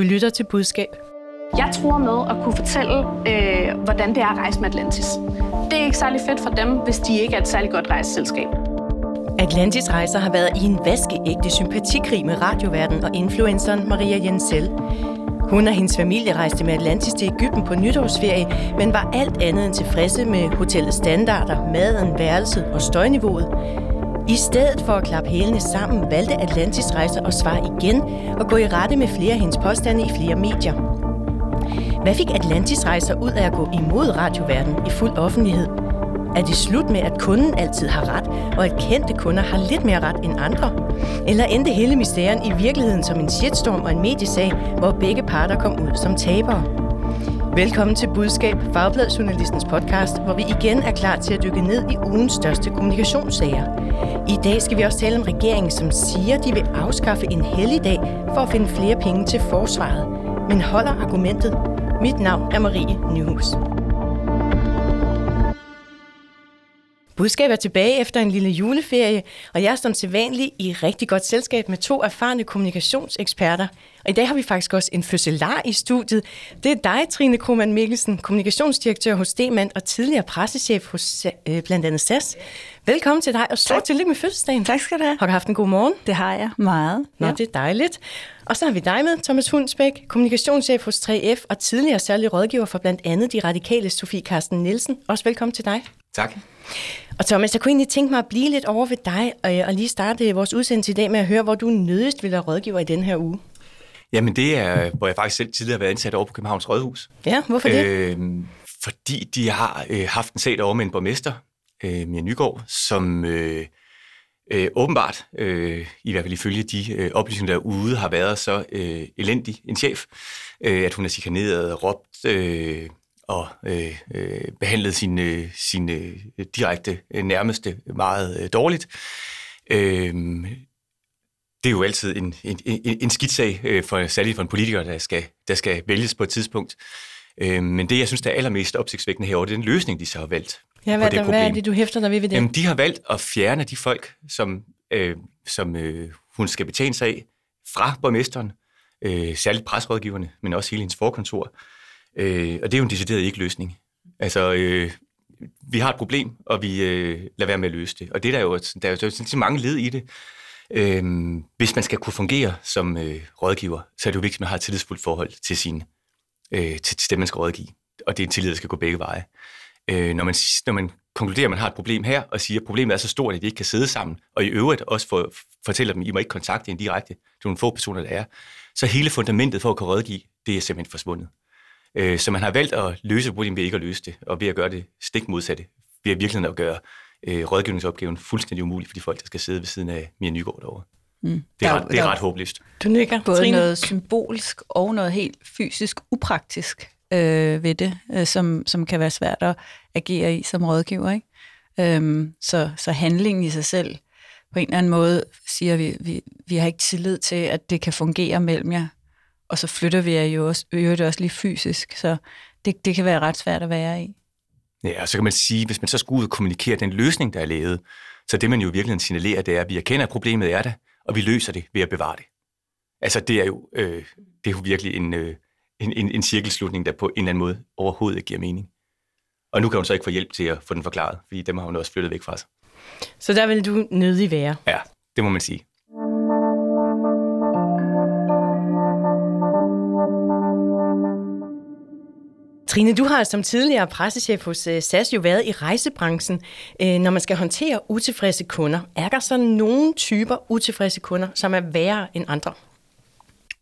Du lytter til budskab. Jeg tror med at kunne fortælle, øh, hvordan det er at rejse med Atlantis. Det er ikke særlig fedt for dem, hvis de ikke er et særligt godt rejseselskab. Atlantis Rejser har været i en vaskeægte sympatikrig med radioverden og influenceren Maria Jensel. Hun og hendes familie rejste med Atlantis til Ægypten på nytårsferie, men var alt andet end tilfredse med hotellets standarder, maden, værelset og støjniveauet. I stedet for at klappe hælene sammen, valgte Atlantis Rejser at svare igen og gå i rette med flere af hendes påstande i flere medier. Hvad fik Atlantis Rejser ud af at gå imod radioverden i fuld offentlighed? Er det slut med, at kunden altid har ret, og at kendte kunder har lidt mere ret end andre? Eller endte hele mysterien i virkeligheden som en shitstorm og en mediesag, hvor begge parter kom ud som tabere? Velkommen til Budskab, Fagbladjournalistens podcast, hvor vi igen er klar til at dykke ned i ugens største kommunikationssager. I dag skal vi også tale om regeringen, som siger, de vil afskaffe en helligdag for at finde flere penge til forsvaret. Men holder argumentet? Mit navn er Marie Nyhus. Budskab er tilbage efter en lille juleferie, og jeg er som sædvanlig i rigtig godt selskab med to erfarne kommunikationseksperter. Og i dag har vi faktisk også en fødselar i studiet. Det er dig, Trine Krohmann Mikkelsen, kommunikationsdirektør hos Demand og tidligere pressechef hos øh, blandt andet SAS. Velkommen til dig, og stort tillykke med fødselsdagen. Tak skal du have. Har du haft en god morgen? Det har jeg meget. Nå, ja. det er dejligt. Og så har vi dig med, Thomas Hundsbæk, kommunikationschef hos 3F og tidligere særlig rådgiver for blandt andet de radikale Sofie Karsten Nielsen. Også velkommen til dig. Tak. Og Thomas, jeg kunne egentlig tænke mig at blive lidt over ved dig, og lige starte vores udsendelse i dag med at høre, hvor du nødigst vil være rådgiver i den her uge. Jamen det er, hvor jeg faktisk selv tidligere har været ansat over på Københavns Rådhus. Ja, hvorfor det? Øh, fordi de har øh, haft en sag over med en borgmester, øh, Mia Nygaard, som øh, øh, åbenbart, øh, i hvert fald ifølge de øh, oplysninger derude, har været så øh, elendig en chef, øh, at hun er chikaneret, råbt øh, og øh, øh, behandlet sine, øh, sine øh, direkte øh, nærmeste meget øh, dårligt. Øh, det er jo altid en, en, en, en skidsag, øh, for, særligt for en politiker, der skal, der skal vælges på et tidspunkt. Øh, men det, jeg synes, der er allermest opsigtsvækkende herovre, det er den løsning, de så har valgt. Ja, hvad, det der, hvad er det, du hæfter dig ved ved det? Jamen, de har valgt at fjerne de folk, som, øh, som øh, hun skal betjene sig af, fra borgmesteren, øh, særligt presrådgiverne, men også hele hendes forkontor. Øh, og det er jo en decideret ikke-løsning. Altså, øh, vi har et problem, og vi øh, lader være med at løse det. Og det der er jo, der er jo så mange led i det. Øh, hvis man skal kunne fungere som øh, rådgiver, så er det jo vigtigt, at man har et tillidsfuldt forhold til, sin, øh, til, til man skal rådgive. Og det er en tillid, der skal gå begge veje. Øh, når, man, når man konkluderer, at man har et problem her, og siger, at problemet er så stort, at vi ikke kan sidde sammen, og i øvrigt også for, fortæller dem, at I må ikke kontakte en direkte, det er nogle få personer, der er, så hele fundamentet for at kunne rådgive, det er simpelthen forsvundet. Øh, så man har valgt at løse problemet ved ikke at løse det, og ved at gøre det stik modsatte, ved at virkelig at gøre øh, rådgivningsopgaven fuldstændig umulig for de folk, der skal sidde ved siden af Mia Nygaard derovre. Mm. Det er, der, ret, det er ret håbløst. Du nikker. Både Trine. noget symbolsk og noget helt fysisk upraktisk øh, ved det, øh, som, som kan være svært at agere i som rådgiver. Ikke? Øhm, så, så handlingen i sig selv, på en eller anden måde siger vi, vi, vi har ikke tillid til, at det kan fungere mellem jer, og så flytter vi jer jo også, det også lige fysisk, så det, det kan være ret svært at være i. Ja, og så kan man sige, hvis man så skulle ud og kommunikere den løsning, der er lavet, så det man jo virkelig signalerer, det er, at vi erkender, at problemet er der, og vi løser det ved at bevare det. Altså det er jo, øh, det er jo virkelig en, øh, en, en, en cirkelslutning, der på en eller anden måde overhovedet ikke giver mening. Og nu kan hun så ikke få hjælp til at få den forklaret, fordi dem har hun også flyttet væk fra sig. Så der vil du nødig være? Ja, det må man sige. Trine, du har som tidligere pressechef hos øh, SAS jo været i rejsebranchen. Øh, når man skal håndtere utilfredse kunder, er der så nogle typer utilfredse kunder, som er værre end andre?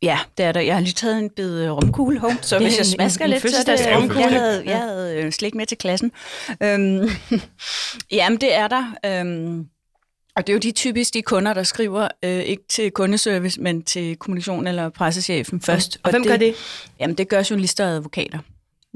Ja, det er der. Jeg har lige taget en bid øh, romkugle home, så hvis jeg smasker en, en lidt, så det romkugle. Jeg havde, jeg havde slik med til klassen. Øhm, jamen, det er der. Øhm, og det er jo de typisk de kunder, der skriver øh, ikke til kundeservice, men til kommunikation eller pressechefen først. Og, og hvem det, gør det? Jamen, det gør journalister og advokater.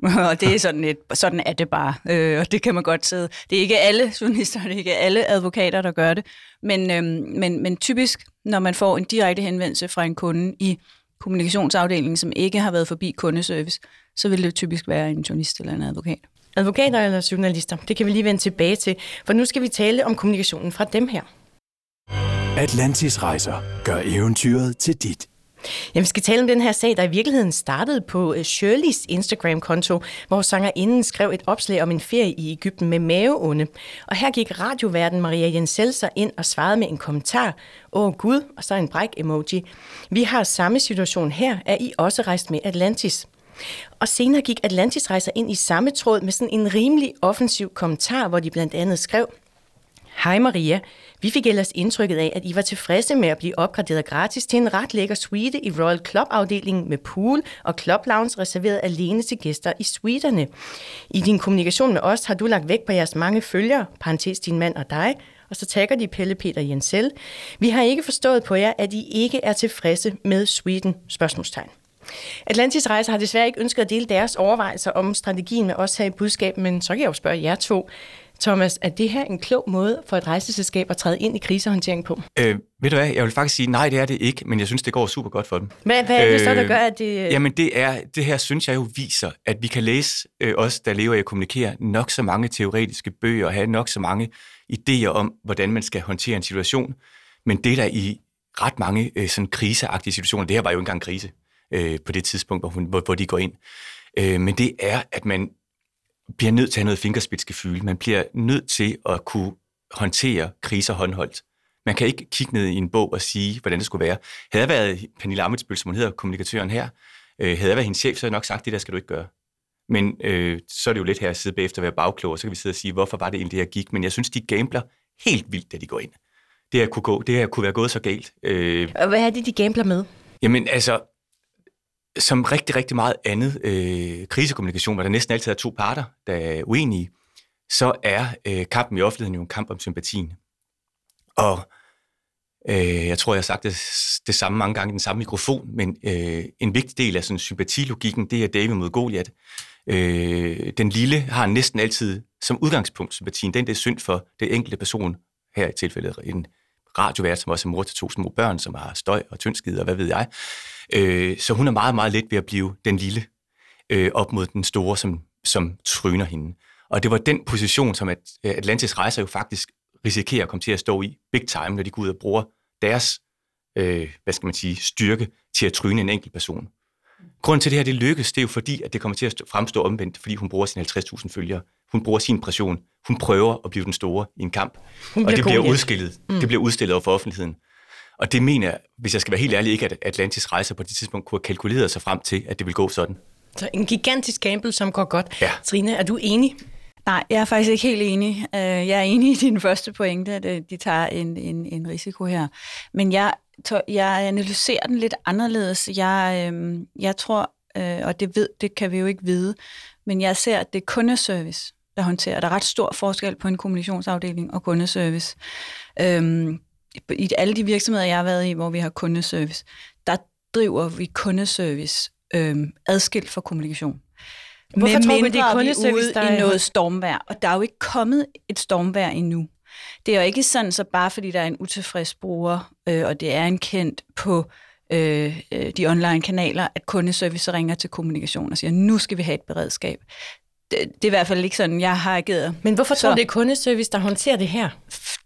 og det er sådan, et, sådan er det bare, øh, og det kan man godt sidde. Det er ikke alle journalister, det er ikke alle advokater, der gør det, men, øh, men, men typisk, når man får en direkte henvendelse fra en kunde i kommunikationsafdelingen, som ikke har været forbi kundeservice, så vil det typisk være en journalist eller en advokat. Advokater eller journalister, det kan vi lige vende tilbage til, for nu skal vi tale om kommunikationen fra dem her. Atlantis rejser gør eventyret til dit. Jamen, vi skal tale om den her sag, der i virkeligheden startede på øh, Shirleys Instagram-konto, hvor sangerinden skrev et opslag om en ferie i Ægypten med maveonde. Og her gik radioverden Maria Jenselser ind og svarede med en kommentar. Åh Gud, og så en bræk-emoji. Vi har samme situation her, er I også rejst med Atlantis. Og senere gik Atlantis rejser ind i samme tråd med sådan en rimelig offensiv kommentar, hvor de blandt andet skrev, Hej Maria, vi fik ellers indtrykket af, at I var tilfredse med at blive opgraderet gratis til en ret lækker suite i Royal Club-afdelingen med pool og club lounge reserveret alene til gæster i suiterne. I din kommunikation med os har du lagt vægt på jeres mange følgere, parentes din mand og dig, og så takker de Pelle Peter Jensel. Vi har ikke forstået på jer, at I ikke er tilfredse med suiten? Spørgsmålstegn. Atlantis Rejser har desværre ikke ønsket at dele deres overvejelser om strategien med os her i budskabet, men så kan jeg jo spørge jer to. Thomas, er det her en klog måde for et rejseselskab at træde ind i krisehåndtering på? Øh, ved du hvad, jeg vil faktisk sige, nej, det er det ikke, men jeg synes, det går super godt for dem. Hvad, hvad er det så, der gør, at det... Jamen, det, er, det her synes jeg jo viser, at vi kan læse, øh, os der lever af at kommunikere, nok så mange teoretiske bøger og have nok så mange idéer om, hvordan man skal håndtere en situation. Men det der i ret mange øh, sådan kriseagtige situationer, det her var jo ikke engang krise øh, på det tidspunkt, hvor, hun, hvor, hvor de går ind. Øh, men det er, at man bliver nødt til at have noget fingerspidsgefyld. Man bliver nødt til at kunne håndtere kriser håndholdt. Man kan ikke kigge ned i en bog og sige, hvordan det skulle være. Havde jeg været Pernille Amitsbøl, som hun hedder, kommunikatøren her, øh, havde jeg været hendes chef, så havde jeg nok sagt, det der skal du ikke gøre. Men øh, så er det jo lidt her at sidde bagefter og være bagklog, og så kan vi sidde og sige, hvorfor var det egentlig, det her gik. Men jeg synes, de gambler helt vildt, da de går ind. Det her kunne, gå, det her kunne være gået så galt. Øh, og hvad er det, de gambler med? Jamen altså, som rigtig, rigtig meget andet øh, krisekommunikation, hvor der næsten altid er to parter, der er uenige, så er øh, kampen i offentligheden jo en kamp om sympatien. Og øh, jeg tror, jeg har sagt det, det samme mange gange i den samme mikrofon, men øh, en vigtig del af sådan sympatilogikken, det er David mod Goliath. Øh, den lille har næsten altid som udgangspunkt sympatien. Den, det er synd for det enkelte person, her i tilfældet en radiovært, som også er mor til to små børn, som har støj og tyndskid og hvad ved jeg. Øh, så hun er meget, meget let ved at blive den lille øh, op mod den store, som, som tryner hende. Og det var den position, som at Atlantis Rejser jo faktisk risikerer at komme til at stå i big time, når de går ud og bruger deres, øh, hvad skal man sige, styrke til at tryne en enkelt person. Grunden til det her, det lykkes, det er jo fordi, at det kommer til at fremstå omvendt, fordi hun bruger sine 50.000 følgere. Hun bruger sin pression. Hun prøver at blive den store i en kamp. Og det bliver, udstillet. Mm. det bliver udstillet over for offentligheden. Og det mener jeg, hvis jeg skal være helt ærlig, ikke at Atlantis rejser på det tidspunkt kunne have kalkuleret sig frem til, at det vil gå sådan. Så en gigantisk gamble, som går godt. Ja. Trine, er du enig? Nej, jeg er faktisk ikke helt enig. Øh, jeg er enig i din første pointe, at øh, de tager en, en, en risiko her. Men jeg, jeg analyserer den lidt anderledes. Jeg, øhm, jeg tror, øh, og det, ved, det kan vi jo ikke vide, men jeg ser, at det er kundeservice, der håndterer. Der er ret stor forskel på en kommunikationsafdeling og kundeservice. Øhm, I alle de virksomheder, jeg har været i, hvor vi har kundeservice, der driver vi kundeservice øhm, adskilt fra kommunikation. Hvorfor tror du, det er kundeservice, der er i noget stormvær? Og der er jo ikke kommet et stormvær endnu. Det er jo ikke sådan, så bare fordi der er en utilfreds bruger, øh, og det er en kendt på øh, øh de online kanaler, at kundeservice ringer til kommunikation og siger, nu skal vi have et beredskab. Det, det er i hvert fald ikke sådan, jeg har ageret. Men hvorfor tror du, det er kundeservice, der håndterer det her?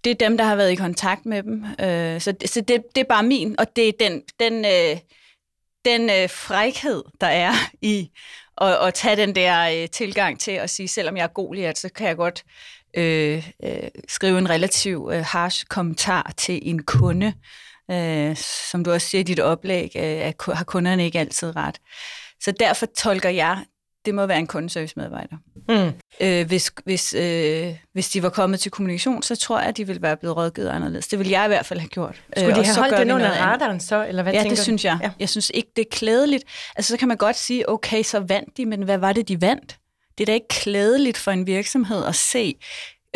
Det er dem, der har været i kontakt med dem. Øh, så så det, det er bare min, og det er den, den, øh, den øh, frækhed, der er i at, at tage den der øh, tilgang til at sige, selvom jeg er Goliath, så kan jeg godt øh, øh, skrive en relativ øh, harsh kommentar til en kunde. Øh, som du også siger i dit oplæg, øh, at har kunderne ikke altid ret. Så derfor tolker jeg, det må være en kundeservice-medarbejder. Mm. Øh, hvis, hvis, øh, hvis de var kommet til kommunikation, så tror jeg, at de ville være blevet rådgivet anderledes. Det ville jeg i hvert fald have gjort. Skulle de øh, have holdt den under radaren så, eller hvad Ja, tænker det synes jeg. Ja. Jeg synes ikke, det er klædeligt. Altså, så kan man godt sige, okay, så vandt de, men hvad var det, de vandt? Det er da ikke klædeligt for en virksomhed at se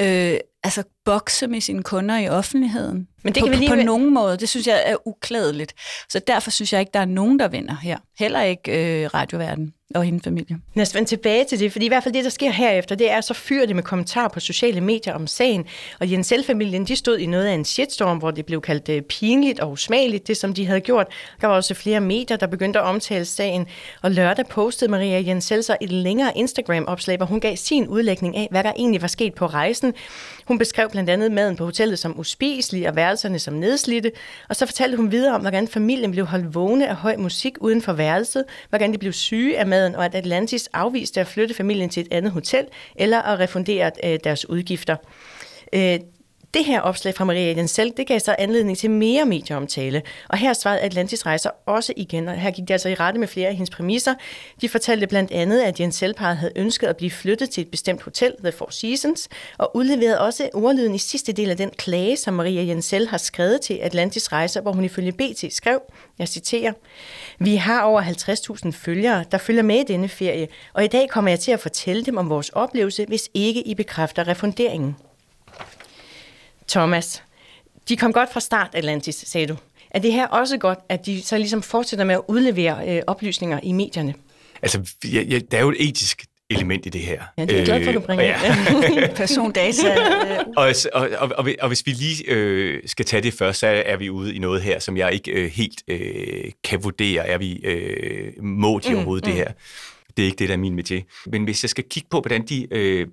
øh, altså bokse med sine kunder i offentligheden. Men det kan på, vi lige... på nogen måde. Det synes jeg er uklædeligt. Så derfor synes jeg ikke, der er nogen, der vinder her. Heller ikke øh, radioverden og hendes familie. Lad os vende tilbage til det, fordi i hvert fald det, der sker herefter, det er, så fyrer det med kommentarer på sociale medier om sagen, og Jens familien de stod i noget af en shitstorm, hvor det blev kaldt øh, pinligt og usmageligt, det som de havde gjort. Der var også flere medier, der begyndte at omtale sagen, og lørdag postede Maria Jens så et længere Instagram-opslag, hvor hun gav sin udlægning af, hvad der egentlig var sket på rejsen. Hun beskrev blandt andet maden på hotellet som uspiselig og værelserne som nedslidte, og så fortalte hun videre om, hvordan familien blev holdt vågne af høj musik uden for værelset, hvordan de blev syge af maden, og at Atlantis afviste at flytte familien til et andet hotel eller at refundere øh, deres udgifter. Øh, det her opslag fra Maria Jensel, det gav så anledning til mere medieomtale. Og her svarede Atlantis Rejser også igen, og her gik det altså i rette med flere af hendes præmisser. De fortalte blandt andet, at Jensel parret havde ønsket at blive flyttet til et bestemt hotel, The Four Seasons, og udleverede også ordlyden i sidste del af den klage, som Maria Jensel har skrevet til Atlantis Rejser, hvor hun ifølge BT skrev, jeg citerer, Vi har over 50.000 følgere, der følger med i denne ferie, og i dag kommer jeg til at fortælle dem om vores oplevelse, hvis ikke I bekræfter refunderingen. Thomas, de kom godt fra start, Atlantis, sagde du. Er det her også godt, at de så ligesom fortsætter med at udlevere øh, oplysninger i medierne? Altså, ja, ja, der er jo et etisk element i det her. Ja, det er jeg glad for, at du bringer øh, ja. Persondata. Øh. og, og, og, og, og hvis vi lige øh, skal tage det først, så er vi ude i noget her, som jeg ikke øh, helt øh, kan vurdere. Er vi øh, må de mm, overhovedet mm. det her? Det er ikke det, der er min metier. Men hvis jeg skal kigge på, hvordan de... Øh,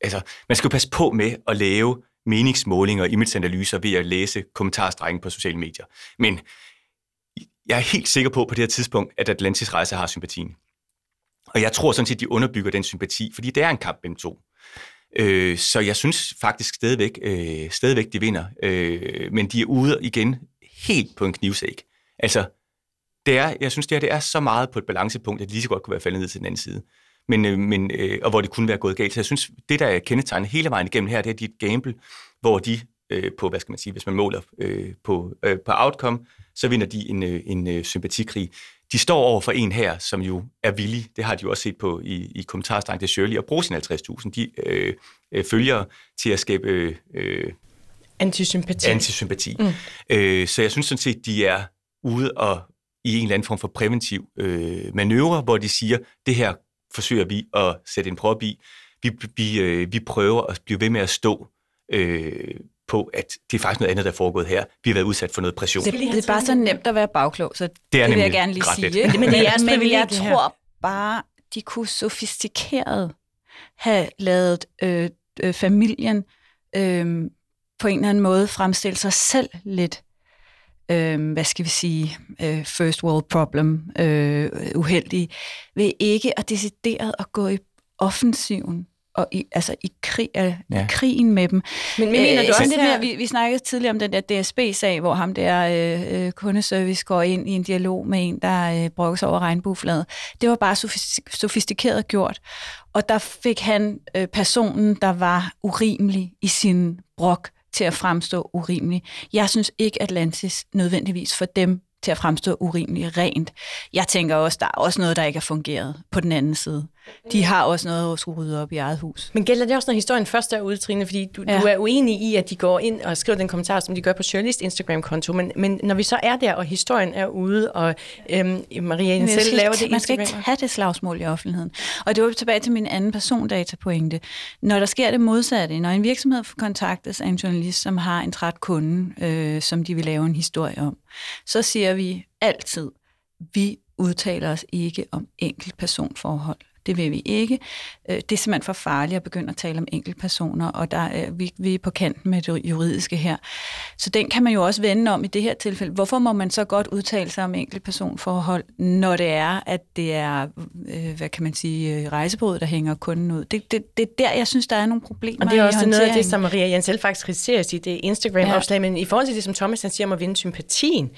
altså, man skal jo passe på med at lave meningsmålinger og imageanalyser ved at læse kommentarstrækken på sociale medier. Men jeg er helt sikker på på det her tidspunkt, at Atlantis Rejse har sympatien. Og jeg tror sådan set, de underbygger den sympati, fordi det er en kamp mellem to. Øh, så jeg synes faktisk stadigvæk, øh, stadigvæk de vinder. Øh, men de er ude igen helt på en knivsæk. Altså, det er, jeg synes, det, her, det er så meget på et balancepunkt, at lige så godt kunne være faldet ned til den anden side. Men, øh, men, øh, og hvor det kunne være gået galt. Så jeg synes, det der er kendetegnet hele vejen igennem her, det er dit gamble, hvor de øh, på, hvad skal man sige, hvis man måler øh, på, øh, på outcome, så vinder de en, øh, en øh, sympatikrig. De står over for en her, som jo er villig, det har de jo også set på i, i kommentarstrengen til Shirley, at bruge sine 50.000 de, øh, øh, følgere til at skabe øh, øh antisympati. antisympati. Mm. Øh, så jeg synes sådan set, de er ude og i en eller anden form for præventiv øh, manøvre, hvor de siger, det her forsøger vi at sætte en prop i. Vi, vi, øh, vi prøver at blive ved med at stå øh, på, at det er faktisk noget andet, der er foregået her. Vi har været udsat for noget pression. Det, det er bare så nemt at være bagklog, så det, er det vil jeg gerne lige sige. Men, det er men jeg tror bare, de kunne sofistikeret have lavet øh, øh, familien øh, på en eller anden måde fremstille sig selv lidt øh, hvad skal vi sige, øh, first world problem, øh, uheldige, ved ikke at decideret at gå i offensiven og i, altså i, krig, øh, ja. i krigen med dem. Men, men mener du også det der, vi, vi snakkede tidligere om den der DSB-sag, hvor ham der øh, øh, kundeservice går ind i en dialog med en, der øh, brokker sig over regnbuefladet. Det var bare sofistikeret gjort. Og der fik han øh, personen, der var urimelig i sin brok, til at fremstå urimelig. Jeg synes ikke, Atlantis nødvendigvis for dem til at fremstå urimelig rent. Jeg tænker også, der er også noget, der ikke har fungeret på den anden side. De har også noget at skulle rydde op i eget hus. Men gælder det også, når historien først er ude, Trine? Fordi du, ja. du er uenig i, at de går ind og skriver den kommentar, som de gør på Shirley's Instagram-konto. Men, men når vi så er der, og historien er ude, og øhm, Maria selv laver det Man skal ikke have det slagsmål i offentligheden. Og det var tilbage til min anden persondata-pointe. Når der sker det modsatte, når en virksomhed kontaktes af en journalist, som har en træt kunde, øh, som de vil lave en historie om, så siger vi altid, vi udtaler os ikke om enkelt personforhold. Det vil vi ikke. Øh, det er simpelthen for farligt at begynde at tale om enkeltpersoner, og der er, vi, vi er på kanten med det juridiske her. Så den kan man jo også vende om i det her tilfælde. Hvorfor må man så godt udtale sig om enkeltpersonforhold, når det er, at det er, øh, hvad kan man sige, øh, rejsebrud, der hænger kunden ud? Det, det, det er der, jeg synes, der er nogle problemer Og det er også noget af det, som Maria Jensel faktisk kritiserer i det Instagram-opslag, ja. men i forhold til det, som Thomas han siger om at vinde sympatien,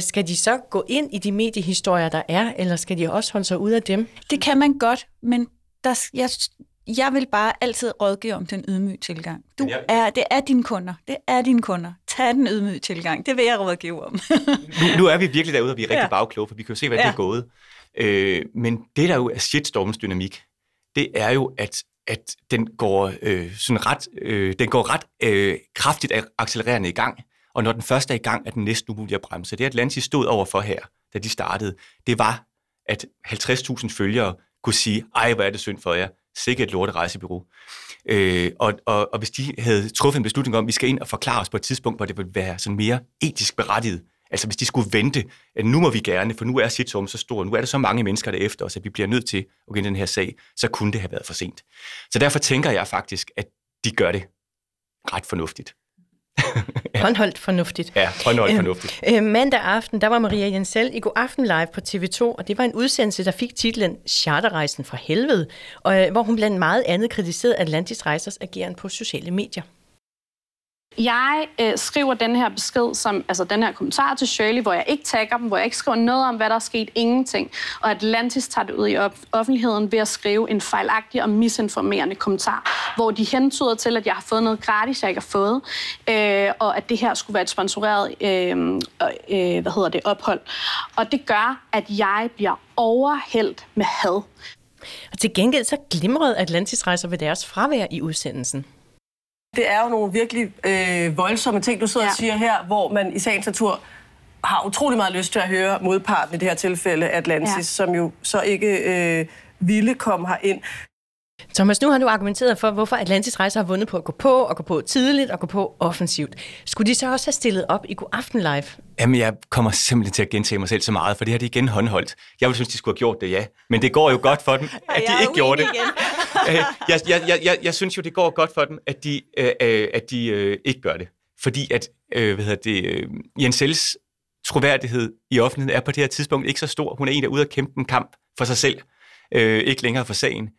skal de så gå ind i de mediehistorier, der er, eller skal de også holde sig ud af dem? Det kan man godt, men der, jeg, jeg vil bare altid rådgive om den ydmyge tilgang. Du er, det er dine kunder. Det er dine kunder. Tag den ydmyge tilgang. Det vil jeg rådgive om. nu, nu er vi virkelig derude, og vi er rigtig ja. bagkloge, for vi kan jo se, hvad ja. det er gået. Øh, men det, der jo er shitstormens dynamik, det er jo, at at den går øh, sådan ret, øh, den går ret øh, kraftigt accelererende i gang, og når den første er i gang, er den næsten umulig at bremse. Det Atlantis stod over for her, da de startede, det var, at 50.000 følgere kunne sige, ej, hvor er det synd for jer, sikkert et lorte rejsebyrå. Øh, og, og, og hvis de havde truffet en beslutning om, at vi skal ind og forklare os på et tidspunkt, hvor det ville være sådan mere etisk berettiget, altså hvis de skulle vente, at nu må vi gerne, for nu er shitstormen så stor, nu er der så mange mennesker der efter os, at vi bliver nødt til at gå ind i den her sag, så kunne det have været for sent. Så derfor tænker jeg faktisk, at de gør det. ret fornuftigt ja. Håndholdt fornuftigt. Ja, håndholdt øh, fornuftigt. Øh, mandag aften, der var Maria Jensel i God Aften Live på TV2, og det var en udsendelse, der fik titlen Charterrejsen fra helvede, og, øh, hvor hun blandt meget andet kritiserede Atlantis Rejsers ageren på sociale medier. Jeg øh, skriver den her besked, som, altså den her kommentar til Shirley, hvor jeg ikke tagger dem, hvor jeg ikke skriver noget om, hvad der er sket, ingenting. Og Atlantis tager det ud i offentligheden ved at skrive en fejlagtig og misinformerende kommentar, hvor de hentyder til, at jeg har fået noget gratis, jeg ikke har fået, øh, og at det her skulle være et sponsoreret øh, øh, hvad hedder det, ophold. Og det gør, at jeg bliver overhældt med had. Og til gengæld så glimrede Atlantis rejser ved deres fravær i udsendelsen. Det er jo nogle virkelig øh, voldsomme ting, du sidder ja. og siger her, hvor man i sagens natur har utrolig meget lyst til at høre modparten i det her tilfælde, Atlantis, ja. som jo så ikke øh, ville komme ind. Thomas, nu har du argumenteret for, hvorfor Atlantis Rejser har vundet på at gå på, og gå på tidligt, og gå på offensivt. Skulle de så også have stillet op i God Aften Live? Jamen, jeg kommer simpelthen til at gentage mig selv så meget, for det har de igen håndholdt. Jeg vil synes, de skulle have gjort det, ja. Men det går jo godt for dem, at de ikke gjorde det. Øh, jeg, jeg, jeg, jeg, jeg synes jo, det går godt for dem, at de, øh, øh, at de øh, ikke gør det. Fordi at, øh, hvad hedder det, øh, Jens Sells troværdighed i offentligheden er på det her tidspunkt ikke så stor. Hun er en, der er ude at kæmpe en kamp for sig selv, øh, ikke længere for sagen.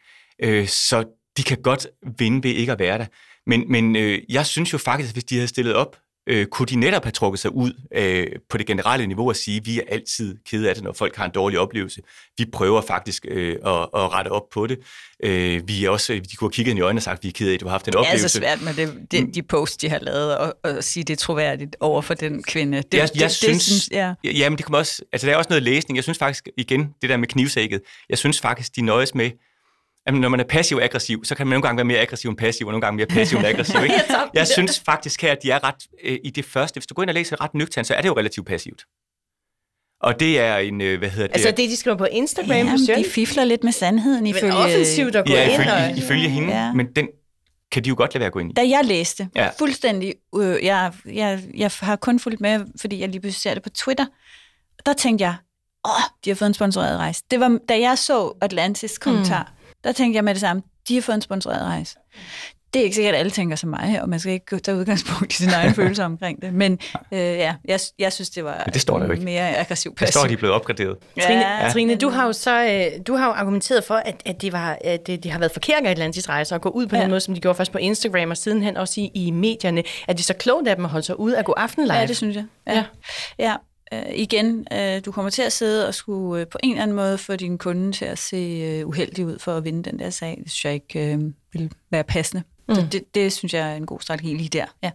Øh, så de kan godt vinde ved ikke at være der. Men, men øh, jeg synes jo faktisk, at hvis de havde stillet op, øh, kunne de netop have trukket sig ud øh, på det generelle niveau og sige, at vi er altid kede af det, når folk har en dårlig oplevelse. Vi prøver faktisk øh, at, at rette op på det. Øh, vi er også, de kunne have kigget i øjnene og sagt, at vi er kede af, at du har haft en oplevelse. Det er altså svært med det, det, de posts, de har lavet, og, og sige, det er troværdigt over for den kvinde. Det, jeg, jeg det, synes, det, synes ja. Jamen, det kommer også, altså der er også noget læsning. Jeg synes faktisk, igen, det der med knivsækket, jeg synes faktisk, de nøjes med, Jamen, når man er passiv-aggressiv, så kan man nogle gange være mere aggressiv end passiv, og nogle gange mere passiv end aggressiv. Ikke? Jeg synes faktisk her, at de er ret øh, i det første. Hvis du går ind og læser ret nøgternt, så er det jo relativt passivt. Og det er en, øh, hvad hedder det? Altså det, de skriver på Instagram ja, på de fifler lidt med sandheden ifølge... Men offensivt at gå ja, ifølge, ind og... ifølge hende, ja. men den kan de jo godt lade være at gå ind i. Da jeg læste, ja. fuldstændig... Øh, jeg, jeg, jeg har kun fulgt med, fordi jeg lige pludselig ser det på Twitter. Der tænkte jeg, åh, de har fået en sponsoreret rejse. Det var, da jeg så Atlantis kommentar, mm der tænkte jeg med det samme, de har fået en sponsoreret rejse. Det er ikke sikkert, at alle tænker som mig, og man skal ikke tage udgangspunkt i sin egen følelse omkring det. Men øh, ja, jeg, jeg synes, det var Men det står der jo ikke. mere aggressiv passiv. Det står, at de er blevet opgraderet. Ja, Trine, ja. Trine, du har jo så øh, du har jo argumenteret for, at, at, de, var, at de har været forkert af Atlantis rejser og gå ud på ja. den måde, som de gjorde først på Instagram og sidenhen også i, i medierne. Er det så klogt af dem at holde sig ud af gå aften live? Ja, det synes jeg. Ja. ja. ja øh, igen, øh, du kommer til at sidde og skulle øh, på en eller anden måde få din kunde til at se øh, uheldig ud for at vinde den der sag. Det synes jeg ikke øh, vil være passende. Mm. Så det, det synes jeg er en god strategi lige der. Ja.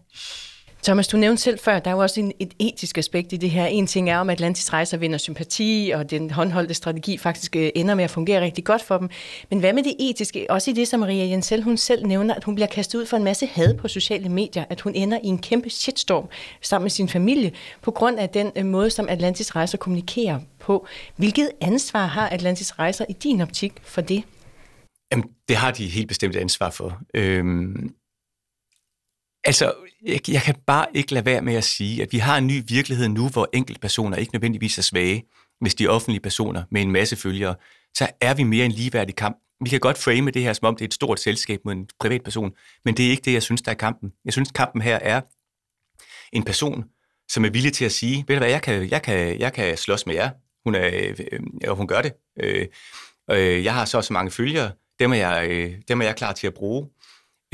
Thomas, du nævnte selv før, der er jo også en, et etisk aspekt i det her. En ting er, om Atlantis Rejser vinder sympati, og den håndholdte strategi faktisk øh, ender med at fungere rigtig godt for dem. Men hvad med det etiske? Også i det, som Maria Jensel hun selv nævner, at hun bliver kastet ud for en masse had på sociale medier, at hun ender i en kæmpe shitstorm sammen med sin familie, på grund af den øh, måde, som Atlantis Rejser kommunikerer på. Hvilket ansvar har Atlantis Rejser i din optik for det? Jamen, det har de helt bestemt ansvar for. Øhm, Altså, jeg, jeg kan bare ikke lade være med at sige, at vi har en ny virkelighed nu, hvor enkeltpersoner ikke nødvendigvis er svage, hvis de er offentlige personer med en masse følgere. Så er vi mere en ligeværdig kamp. Vi kan godt frame det her, som om det er et stort selskab mod en privat person, men det er ikke det, jeg synes, der er kampen. Jeg synes, kampen her er en person, som er villig til at sige, ved du hvad, jeg kan, jeg kan, jeg kan slås med jer. Hun, er, øh, og hun gør det. Øh, øh, jeg har så så mange følgere, dem er jeg, øh, dem er jeg klar til at bruge.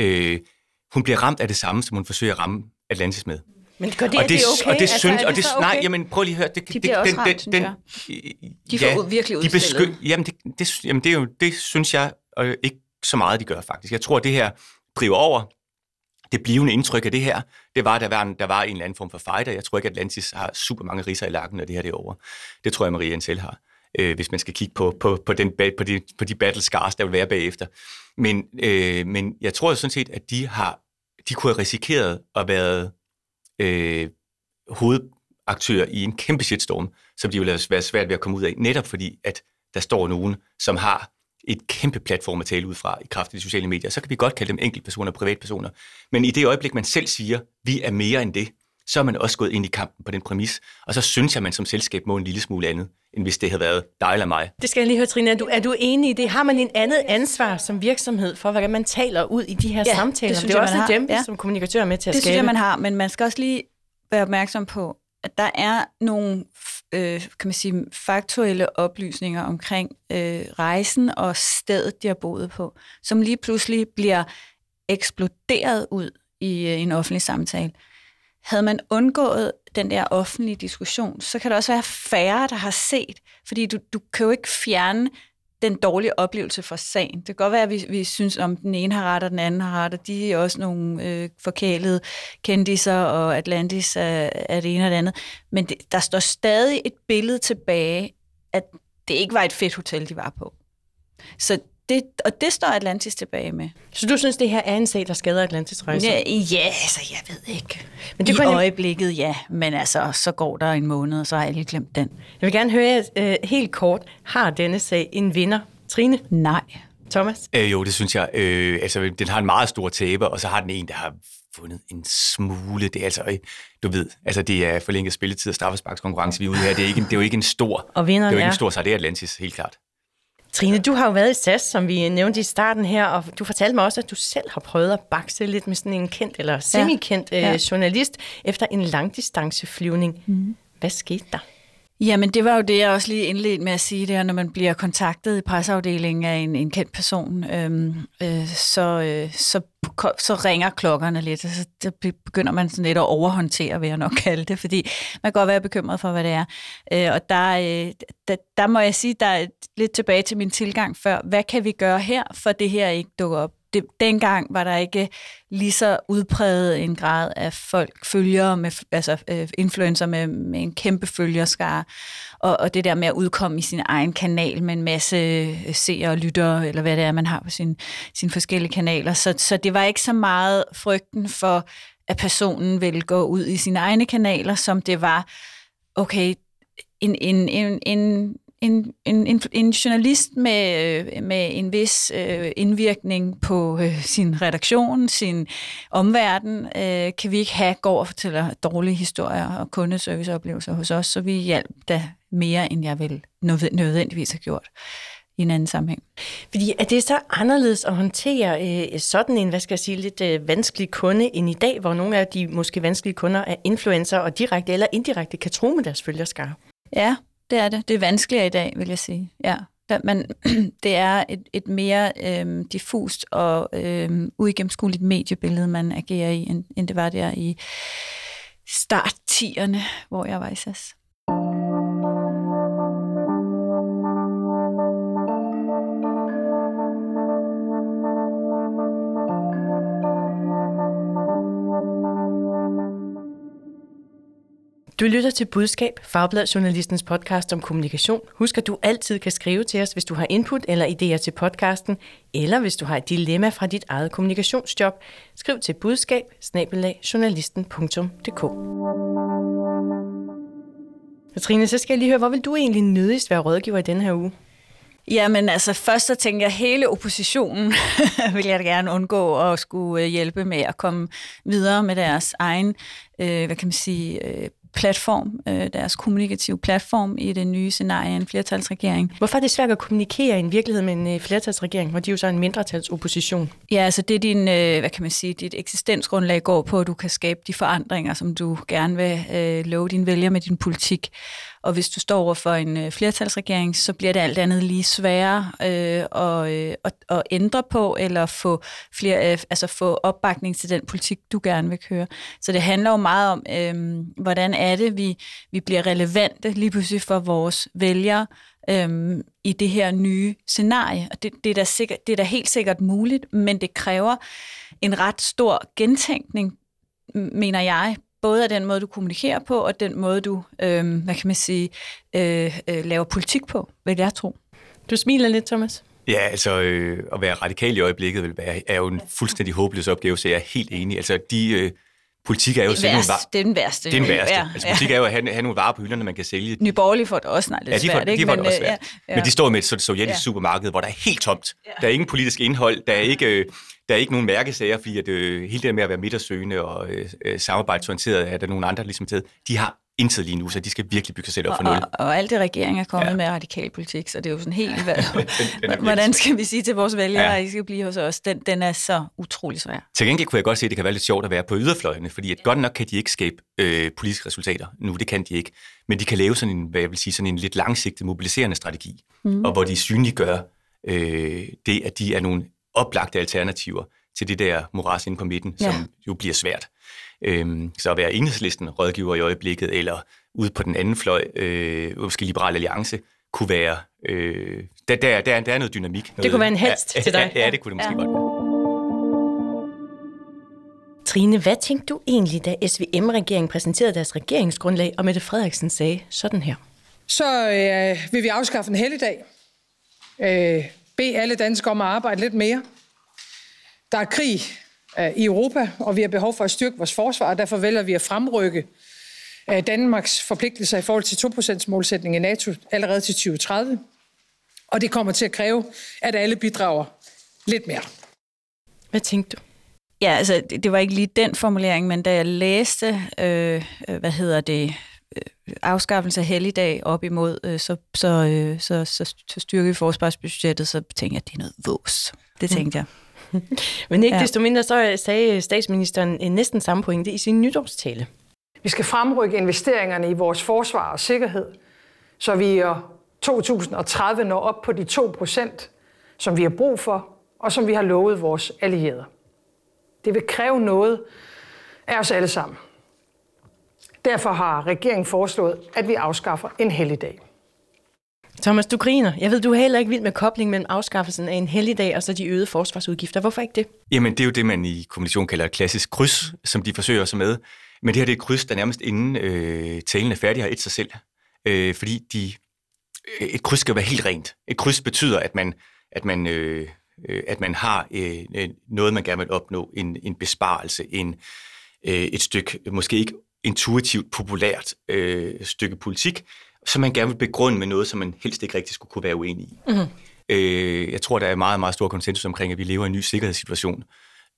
Øh, hun bliver ramt af det samme, som hun forsøger at ramme Atlantis med. Men gør det, og det, det okay? Og det altså, synes, og det, okay? nej, jamen prøv lige at høre. Det, de det, bliver den, også den, ramt, den, De får ja, virkelig udstillet. De jamen, det, det, jamen det, er jo, det synes jeg og ikke så meget, de gør faktisk. Jeg tror, at det her driver over. Det blivende indtryk af det her, det var, at der var, en, der var en eller anden form for fighter. Jeg tror ikke, at Atlantis har super mange riser i lakken, når det her det er over. Det tror jeg, Maria Ansel har, øh, hvis man skal kigge på, på, på, den, på, de, på de battle scars, der vil være bagefter. Men, øh, men jeg tror sådan set, at de har de kunne have risikeret at være øh, hovedaktør i en kæmpe shitstorm, som de ville have været svært ved at komme ud af, netop fordi, at der står nogen, som har et kæmpe platform at tale ud fra i kraft af de sociale medier. Så kan vi godt kalde dem enkeltpersoner og privatpersoner. Men i det øjeblik, man selv siger, vi er mere end det, så er man også gået ind i kampen på den præmis. Og så synes jeg, at man som selskab må en lille smule andet, end hvis det havde været dig eller mig. Det skal jeg lige høre, Trine. Er du, er du enig i det? Har man en andet ansvar som virksomhed for, hvordan man taler ud i de her ja, samtaler? Det, det er jeg, også man dem, ja. som kommunikatør er med til at det skabe. Det synes jeg, man har, men man skal også lige være opmærksom på, at der er nogle øh, kan man sige, faktuelle oplysninger omkring øh, rejsen og stedet, de har boet på, som lige pludselig bliver eksploderet ud i øh, en offentlig samtale. Havde man undgået den der offentlige diskussion, så kan der også være færre, der har set, fordi du, du kan jo ikke fjerne den dårlige oplevelse fra sagen. Det kan godt være, at vi, vi synes, om den ene har ret, og den anden har ret, og de er også nogle øh, forkælede kendiser, og Atlantis er, er det ene og det andet. Men det, der står stadig et billede tilbage, at det ikke var et fedt hotel, de var på. Så det, og det står Atlantis tilbage med. Så du synes, det her er en sag, der skader Atlantis rejser? Ja, ja altså, jeg ved ikke. Men det I kunne øjeblikket, ja. Men altså, så går der en måned, og så har jeg lige glemt den. Jeg vil gerne høre uh, helt kort. Har denne sag en vinder? Trine? Nej. Thomas? Øh, jo, det synes jeg. Øh, altså, den har en meget stor taber, og så har den en, der har fundet en smule. Det er altså, du ved, altså det er forlænget spilletid og straffesparkskonkurrence, vi er ude her. Det er, ikke, det er jo ikke en stor, og det er jo ikke en stor sejr, det er Atlantis, helt klart. Trine, du har jo været i SAS, som vi nævnte i starten her, og du fortalte mig også, at du selv har prøvet at bakse lidt med sådan en kendt eller semi-kendt ja. Ja. Øh, journalist efter en langdistanceflyvning. Mm. Hvad skete der? Jamen, det var jo det, jeg også lige indledte med at sige, det er, når man bliver kontaktet i presseafdelingen af en, en kendt person, øhm, øh, så, øh, så, så ringer klokkerne lidt, og så begynder man sådan lidt at overhåndtere, vil jeg nok kalde det, fordi man kan godt være bekymret for, hvad det er. Øh, og der, øh, der, der må jeg sige, der er lidt tilbage til min tilgang før, hvad kan vi gøre her, for det her ikke dukker op? det, dengang var der ikke lige så udpræget en grad af folk, følgere, med, altså øh, influencer med, med en kæmpe følgerskare, og, og det der med at udkomme i sin egen kanal med en masse øh, seere og lyttere, eller hvad det er, man har på sin, sine forskellige kanaler. Så, så det var ikke så meget frygten for, at personen ville gå ud i sine egne kanaler, som det var, okay, en, en, en, en en, en, en journalist med, øh, med en vis øh, indvirkning på øh, sin redaktion, sin omverden, øh, kan vi ikke have, går og fortæller dårlige historier og kundeserviceoplevelser hos os, så vi hjælper da mere, end jeg vil nødvendigvis have gjort i en anden sammenhæng. Fordi er det så anderledes at håndtere øh, sådan en, hvad skal jeg sige, lidt øh, vanskelig kunde end i dag, hvor nogle af de måske vanskelige kunder er influencer og direkte eller indirekte kan tro med deres følgerskare? Ja, det er det. Det er vanskeligere i dag, vil jeg sige. Ja. Men det er et, et mere øhm, diffust og øhm, uigennemskueligt mediebillede, man agerer i, end, end det var der i start hvor jeg var i SAS. Du lytter til Budskab, Fagblad Journalistens podcast om kommunikation. Husk, at du altid kan skrive til os, hvis du har input eller idéer til podcasten, eller hvis du har et dilemma fra dit eget kommunikationsjob. Skriv til budskab Katrine, så skal jeg lige høre, hvor vil du egentlig nødigst være rådgiver i denne her uge? Jamen altså, først så tænker jeg, hele oppositionen vil jeg gerne undgå at skulle øh, hjælpe med at komme videre med deres egen, øh, hvad kan man sige, øh, platform, øh, deres kommunikative platform i det nye scenarie en flertalsregering. Hvorfor er det svært at kommunikere i en virkelighed med en øh, flertalsregering, hvor de jo så er en mindretalsopposition? Ja, altså det er din, øh, hvad kan man sige, dit eksistensgrundlag går på, at du kan skabe de forandringer, som du gerne vil øh, love dine vælgere med din politik. Og hvis du står over for en øh, flertalsregering, så bliver det alt andet lige sværere øh, og, øh, at, at ændre på, eller få, flere, øh, altså få opbakning til den politik, du gerne vil køre. Så det handler jo meget om, øh, hvordan er det, vi, vi bliver relevante lige pludselig for vores vælgere øh, i det her nye scenarie. Og det, det, er da sikkert, det er da helt sikkert muligt, men det kræver en ret stor gentænkning, mener jeg, både af den måde, du kommunikerer på, og den måde, du, øh, hvad kan man sige, øh, øh, laver politik på, vil jeg tro. Du smiler lidt, Thomas. Ja, altså øh, at være radikal i øjeblikket vil være, er jo en fuldstændig håbløs opgave, så jeg er helt enig. Altså de øh, politik er jo Det er, selv nogle værst, varer. det er den værste. Det er den værste. Ja, Altså, politik er jo at have, have nogle varer på hylderne, man kan sælge. Nye Borgerlige får det også snart lidt Ja, de får, svært, ikke? de får det også øh, svært. ja, Men de står med et sovjetisk Ja. supermarked, hvor der er helt tomt. Der er ingen politisk indhold, der er ikke, øh, der er ikke nogen mærkesager, fordi at, øh, hele det der med at være midtersøgende og øh, øh, samarbejdsorienteret, er der nogle andre ligesom taget. De har intet lige nu, så de skal virkelig bygge sig selv op for nul. og, og alt det regering er kommet Ja. med radikal politik, så det er jo sådan helt, hvad, den hvordan skal vi sige til vores vælgere, Ja. at I skal blive hos os? Den, den er så utrolig svær. Til gengæld kunne jeg godt se, at det kan være lidt sjovt at være på yderfløjene, fordi at godt nok kan de ikke skabe øh, politiske resultater nu, det kan de ikke. Men de kan lave sådan en, hvad jeg vil sige, sådan en lidt langsigtet mobiliserende strategi, mm. og hvor de synliggør øh, det, at de er nogle oplagte alternativer til det der moras inde på midten. Ja. som jo bliver svært. Øhm, så at være enhedslisten rådgiver i øjeblikket, eller ude på den anden fløj, øh, måske Liberal Alliance, kunne være... Øh, der, der, der, der er noget dynamik. Noget, kunne være en helst ja, til dig. Ja, ja, det kunne det måske Ja. godt være. Trine, hvad tænkte du egentlig, da SVM-regeringen præsenterede deres regeringsgrundlag, og Mette Frederiksen sagde sådan her? Så øh, vil vi afskaffe en helligdag. Øh, bede alle danskere om at arbejde lidt mere. Der er krig øh, i Europa, og vi har behov for at styrke vores forsvar, og derfor vælger vi at fremrykke øh, Danmarks forpligtelser i forhold til 2%-målsætningen i NATO allerede til 2030. Og det kommer til at kræve, at alle bidrager lidt mere. Hvad tænkte du? Ja, altså, det, var ikke lige den formulering, men da jeg læste, øh, øh, hvad hedder det, øh, afskaffelse af helligdag op imod, øh, så, så, øh, så, så, så styrker vi forsvarsbudgettet, så tænkte jeg, at det er noget vås. Det tænkte jeg. Men ikke ja. Desto mindre, så sagde statsministeren øh, næsten samme pointe i sin nytårstale. Vi skal fremrykke investeringerne i vores forsvar og sikkerhed, så vi i år 2030 når op på de 2 procent, som vi har brug for, og som vi har lovet vores allierede. Det vil kræve noget af os alle sammen. Derfor har regeringen foreslået, at vi afskaffer en helligdag. Thomas, du griner. Jeg ved, du er heller ikke vild med koblingen mellem afskaffelsen af en helligdag og så de øgede forsvarsudgifter. Hvorfor ikke det? Jamen, det er jo det, man i kommunikation kalder et klassisk kryds, som de forsøger sig med. Men det her det er et kryds, der nærmest inden øh, talen er færdig har et sig selv. Øh, fordi de, øh, et kryds skal være helt rent. Et kryds betyder, at man, at man, øh, øh at man har øh, øh, noget, man gerne vil opnå. En, en besparelse, en, øh, et stykke, måske ikke intuitivt populært øh, stykke politik, som man gerne vil begrunde med noget, som man helst ikke rigtig skulle kunne være uenig i. Mm-hmm. Øh, jeg tror, der er meget, meget stor konsensus omkring, at vi lever i en ny sikkerhedssituation.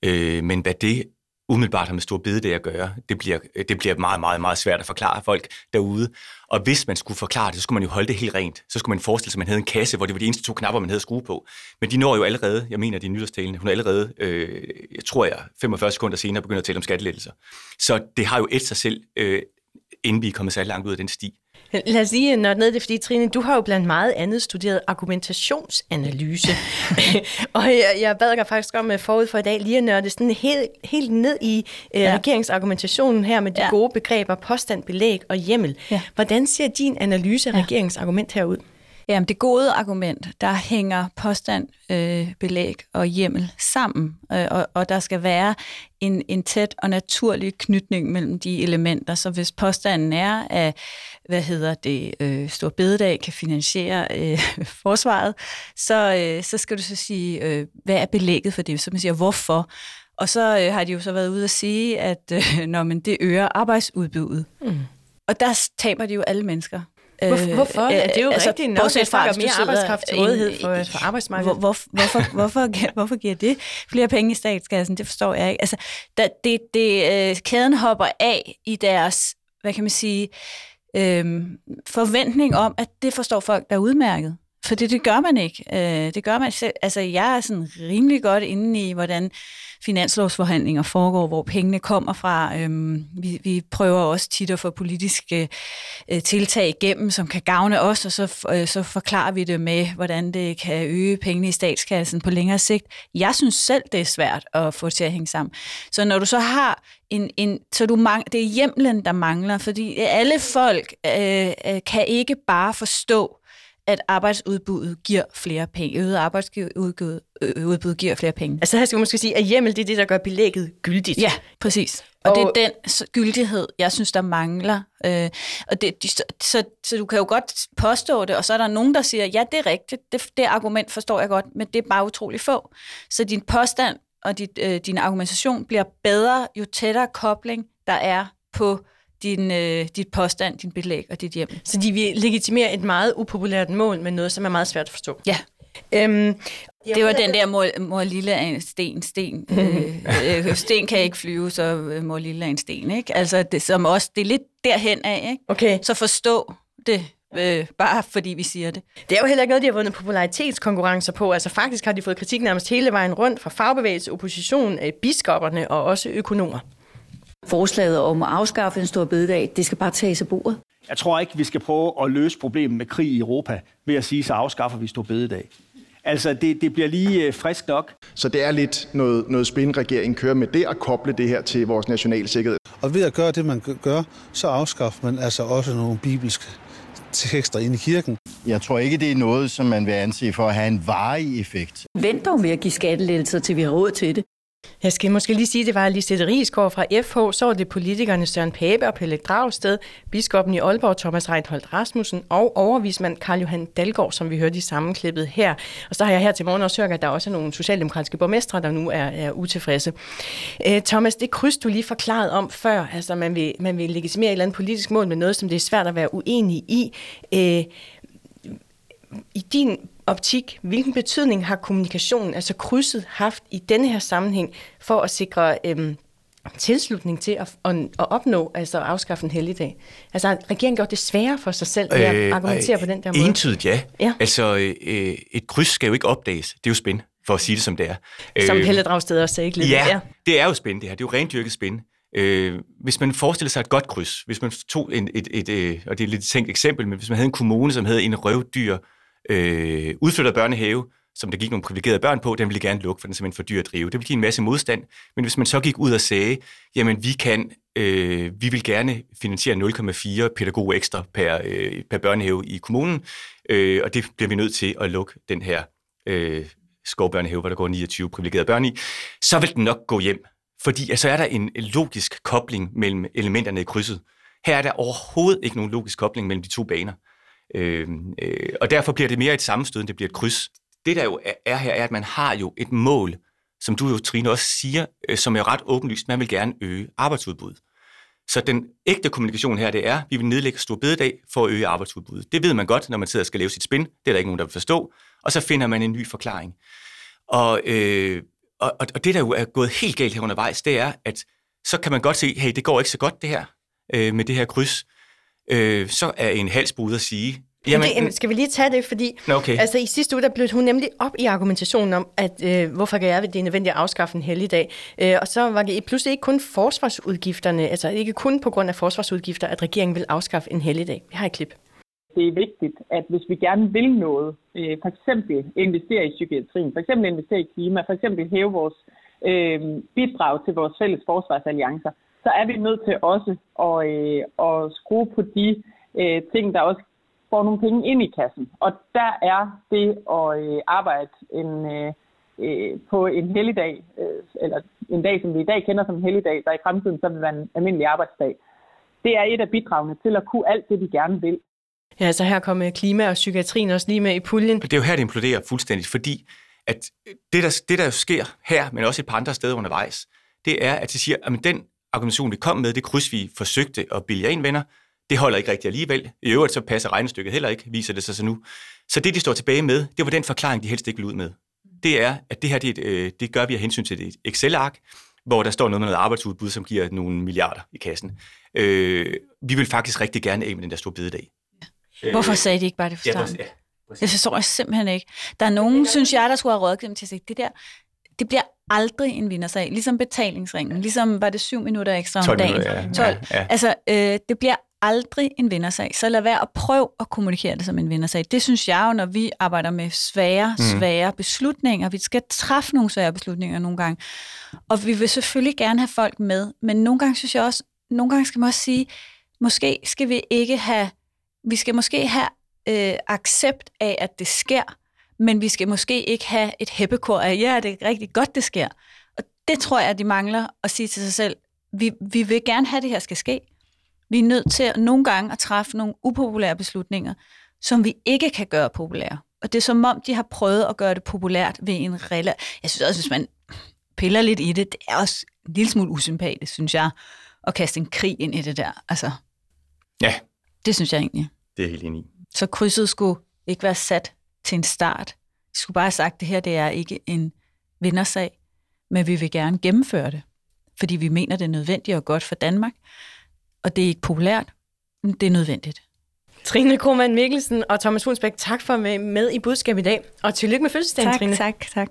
Øh, men hvad det umiddelbart har med stor bededag at gøre, det bliver, det bliver meget, meget, meget svært at forklare folk derude. Og hvis man skulle forklare det, så skulle man jo holde det helt rent. Så skulle man forestille sig, at man havde en kasse, hvor det var de eneste to knapper, man havde at skrue på. Men de når jo allerede, jeg mener, det er nytårstalene, hun er allerede, øh, jeg tror jeg, 45 sekunder senere begynder at tale om skattelettelser. Så det har jo et sig selv, øh, inden vi er kommet så langt ud af den sti. Lad os lige nørde ned det, fordi Trine, du har jo blandt meget andet studeret argumentationsanalyse. og jeg, jeg bad dig faktisk om øh, forud for i dag lige at nørde sådan helt, helt ned i øh, ja. regeringsargumentationen her med de ja. Gode begreber påstand, belæg og hjemmel. Ja. Hvordan ser din analyse af ja. regeringsargument herud? Jamen, det gode argument, der hænger påstand, øh, belæg og hjemmel sammen, øh, og, og der skal være en, en tæt og naturlig knytning mellem de elementer. Så hvis påstanden er, at hvad hedder det, øh, Stor Bededag kan finansiere øh, forsvaret, så, øh, så skal du så sige, øh, hvad er belægget for det? Så man siger, hvorfor? Og så øh, har de jo så været ude at sige, at øh, når man det øger arbejdsudbuddet. Mm. Og der taber de jo alle mennesker. Hvor, hvorfor? Øh, Øh, det er jo altså, rigtigt nok, at du mere arbejdskraft til rådighed for, for arbejdsmarkedet. Hvor, hvor, hvorfor, hvorfor, giver- hvorfor giver det flere penge i statskassen? Det forstår jeg ikke. Altså, der, det, det, øh, kæden hopper af i deres, hvad kan man sige, øh, forventning om, at det forstår folk, der er udmærket. For det, det gør man ikke. Øh, det gør man selv. Altså, jeg er sådan rimelig godt inde i, hvordan finanslovsforhandlinger foregår, hvor pengene kommer fra. Øhm, vi, vi prøver også tit at få politiske øh, øh, tiltag igennem, som kan gavne os, og så, øh, så forklarer vi det med, hvordan det kan øge pengene i statskassen på længere sigt. Jeg synes selv, det er svært at få til at hænge sammen. Så når du så har en, en så du mang, det er hjemlen, der mangler, fordi alle folk øh, øh kan ikke bare forstå, at arbejdsudbuddet giver flere penge. Øget arbejdsudbud udbud giver flere penge. Altså her skal man måske sige, at hjemmel det er det, der gør belægget gyldigt. Ja, præcis. Og, og det er den gyldighed, jeg synes, der mangler. Øh, og det, de, så, så, så du kan jo godt påstå det, og så er der nogen, der siger, ja, det er rigtigt, det, det argument forstår jeg godt, men det er bare utrolig få. Så din påstand og dit, øh, din argumentation bliver bedre, jo tættere kobling, der er på din, øh, dit påstand, din belæg og dit hjem. Så de vil legitimere et meget upopulært mål med noget, som er meget svært at forstå. Ja. Øhm, det var den der mor, mor lille er en sten, sten. øh, øh, sten kan ikke flyve, så øh, mor lille er en sten. Ikke? Altså, det, som også, det er lidt derhen af. Ikke? Okay. Så forstå det, øh, bare fordi vi siger det. Det er jo heller ikke noget, de har vundet popularitetskonkurrencer på. Altså faktisk har de fået kritik nærmest hele vejen rundt fra fagbevægelse, opposition, øh, biskopperne og også økonomer. Forslaget om at afskaffe en stor bededag, det skal bare tages af bordet. Jeg tror ikke, vi skal prøve at løse problemet med krig i Europa ved at sige, så afskaffer vi stor bededag. Altså, det, det bliver lige øh, frisk nok. Så det er lidt noget, noget spin, regeringen kører med det, at koble det her til vores nationale sikkerhed. Og ved at gøre det, man gør, så afskaffer man altså også nogle bibelske tekster ind i kirken. Jeg tror ikke, det er noget, som man vil anse for at have en varig effekt. Vent dog med at give skattelettelser, til vi har råd til det. Jeg skal måske lige sige, at det var Lisette Riesgaard fra FH, så var det politikerne Søren Pape og Pelle Dragsted, biskoppen i Aalborg Thomas Reinholdt Rasmussen og overvismand Karl Johan Dalgaard, som vi hørte i sammenklippet her. Og så har jeg her til morgen også hørt, at der også er nogle socialdemokratiske borgmestre, der nu er, er utilfredse. Æ, Thomas, det kryds, du lige forklaret om før, altså man vil, man vil legitimere et eller andet politisk mål med noget, som det er svært at være uenig i. Æ, I din optik, hvilken betydning har kommunikationen, altså krydset, haft i denne her sammenhæng for at sikre øhm, tilslutning til at, at, at opnå, altså at afskaffe en helligdag? Altså har regeringen gjort det sværere for sig selv ved at øh, argumentere øh, på den der måde? Entydigt ja. ja. Altså øh, et kryds skal jo ikke opdages. Det er jo spænd, for at sige det som det er. Som øh, Dragsted også sagde ikke lidt. Ja, ja, det er jo spænd det her. Det er jo rendyrket spænd. Øh, hvis man forestiller sig et godt kryds, hvis man tog en, et, et, et, og det er et lidt tænkt eksempel, men hvis man havde en kommune, som havde en røvdyr øh, udflyttet børnehave, som der gik nogle privilegerede børn på, den ville de gerne lukke, for den er simpelthen for dyr at drive. Det ville give en masse modstand. Men hvis man så gik ud og sagde, jamen vi kan, øh, vi vil gerne finansiere 0,4 pædagog ekstra per, øh, per børnehave i kommunen, øh, og det bliver vi nødt til at lukke den her øh, skovbørnehave, hvor der går 29 privilegerede børn i, så vil den nok gå hjem. Fordi altså er der en logisk kobling mellem elementerne i krydset. Her er der overhovedet ikke nogen logisk kobling mellem de to baner. Øh, øh, og derfor bliver det mere et sammenstød, end det bliver et kryds. Det der jo er her, er, at man har jo et mål, som du jo, Trine, også siger, øh, som er ret åbenlyst. Man vil gerne øge arbejdsudbuddet. Så den ægte kommunikation her, det er, at vi vil nedlægge stor bededag for at øge arbejdsudbuddet. Det ved man godt, når man sidder og skal lave sit spin. Det er der ikke nogen, der vil forstå. Og så finder man en ny forklaring. Og, øh, og, og det, der jo er gået helt galt her undervejs, det er, at så kan man godt se, hey, det går ikke så godt det her øh, med det her kryds øh, så er en halsbud at sige, Jamen, det, skal vi lige tage det, fordi okay. altså, i sidste uge der blev hun nemlig op i argumentationen om, at øh, hvorfor kan jeg, det er nødvendigt at afskaffe en helligdag. Øh, og så var det pludselig ikke kun forsvarsudgifterne, altså ikke kun på grund af forsvarsudgifter, at regeringen vil afskaffe en helligdag. Vi har et klip. Det er vigtigt, at hvis vi gerne vil noget, øh, for eksempel investere i psykiatrien, for eksempel investere i klima, for eksempel hæve vores øh, bidrag til vores fælles forsvarsalliancer, så er vi nødt til også at, øh, at skrue på de øh, ting, der også får nogle penge ind i kassen. Og der er det at øh, arbejde en, øh, øh, på en helligdag, øh, eller en dag, som vi i dag kender som en helligdag, der i fremtiden så vil være en almindelig arbejdsdag. Det er et af bidragene til at kunne alt det, vi gerne vil. Ja, så her kommer klima og psykiatrien også lige med i puljen. Det er jo her, det imploderer fuldstændig, fordi at det, der, det, der sker her, men også et par andre steder undervejs, det er, at de siger, at den argumentation, vi kom med, det kryds, vi forsøgte at bilde ind venner, det holder ikke rigtig alligevel. I øvrigt så passer regnestykket heller ikke, viser det sig så nu. Så det, de står tilbage med, det var den forklaring, de helst ikke vil ud med. Det er, at det her, det, øh, det gør vi af hensyn til et Excel-ark, hvor der står noget med noget arbejdsudbud, som giver nogle milliarder i kassen. Øh, vi vil faktisk rigtig gerne af med den der store bededag. Ja. Hvorfor sagde de ikke bare det for starten? Ja, ja, det forstår jeg simpelthen ikke. Der er nogen, synes jeg, der skulle have rådgivet dem til at sige, det der, det bliver aldrig en vindersag. Ligesom betalingsringen. Ligesom var det syv minutter ekstra om 12 dagen. Minutter, ja. 12. Ja, ja. Altså, øh, det bliver aldrig en vindersag. Så lad være at prøve at kommunikere det som en vindersag. Det synes jeg jo, når vi arbejder med svære, mm. svære beslutninger. Vi skal træffe nogle svære beslutninger nogle gange. Og vi vil selvfølgelig gerne have folk med. Men nogle gange synes jeg også, nogle gange skal man også sige, måske skal vi ikke have, vi skal måske have øh, accept af, at det sker, men vi skal måske ikke have et heppekor af, ja, det er rigtig godt, det sker. Og det tror jeg, at de mangler at sige til sig selv, vi, vi vil gerne have, at det her skal ske. Vi er nødt til at, nogle gange at træffe nogle upopulære beslutninger, som vi ikke kan gøre populære. Og det er som om, de har prøvet at gøre det populært ved en rela. Jeg synes også, hvis man piller lidt i det, det er også en lille smule usympatisk, synes jeg, at kaste en krig ind i det der. Altså, Ja, det synes jeg egentlig. det er helt enig i. Så krydset skulle ikke være sat til en start. Vi skulle bare have sagt, at det her det er ikke en vindersag, men vi vil gerne gennemføre det, fordi vi mener, det er nødvendigt og godt for Danmark. Og det er ikke populært, men det er nødvendigt. Trine Krohmann Mikkelsen og Thomas Funsbæk, tak for at være med i budskab i dag. Og tillykke med fødselsdagen, Tak, Trine. tak, tak.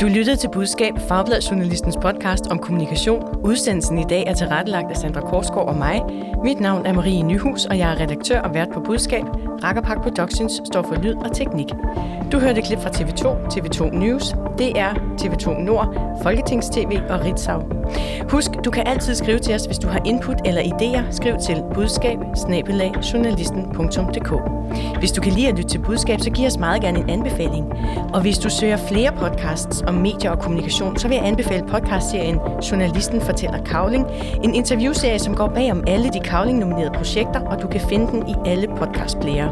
Du lyttede til Budskab, Fagbladjournalistens podcast om kommunikation. Udsendelsen i dag er tilrettelagt af Sandra Korsgaard og mig. Mit navn er Marie Nyhus, og jeg er redaktør og vært på Budskab. Rakkerpark Productions står for lyd og teknik. Du hørte klip fra TV2, TV2 News, DR, TV2 Nord, Folketings-TV og Ritzau. Husk, du kan altid skrive til os, hvis du har input eller idéer. Skriv til budskab Hvis du kan lide at lytte til budskab, så giv os meget gerne en anbefaling. Og hvis du søger flere podcasts om medier og kommunikation, så vil jeg anbefale podcastserien Journalisten fortæller Kavling. En interviewserie, som går bag om alle de Kavling-nominerede projekter, og du kan finde den i alle podcastplayer.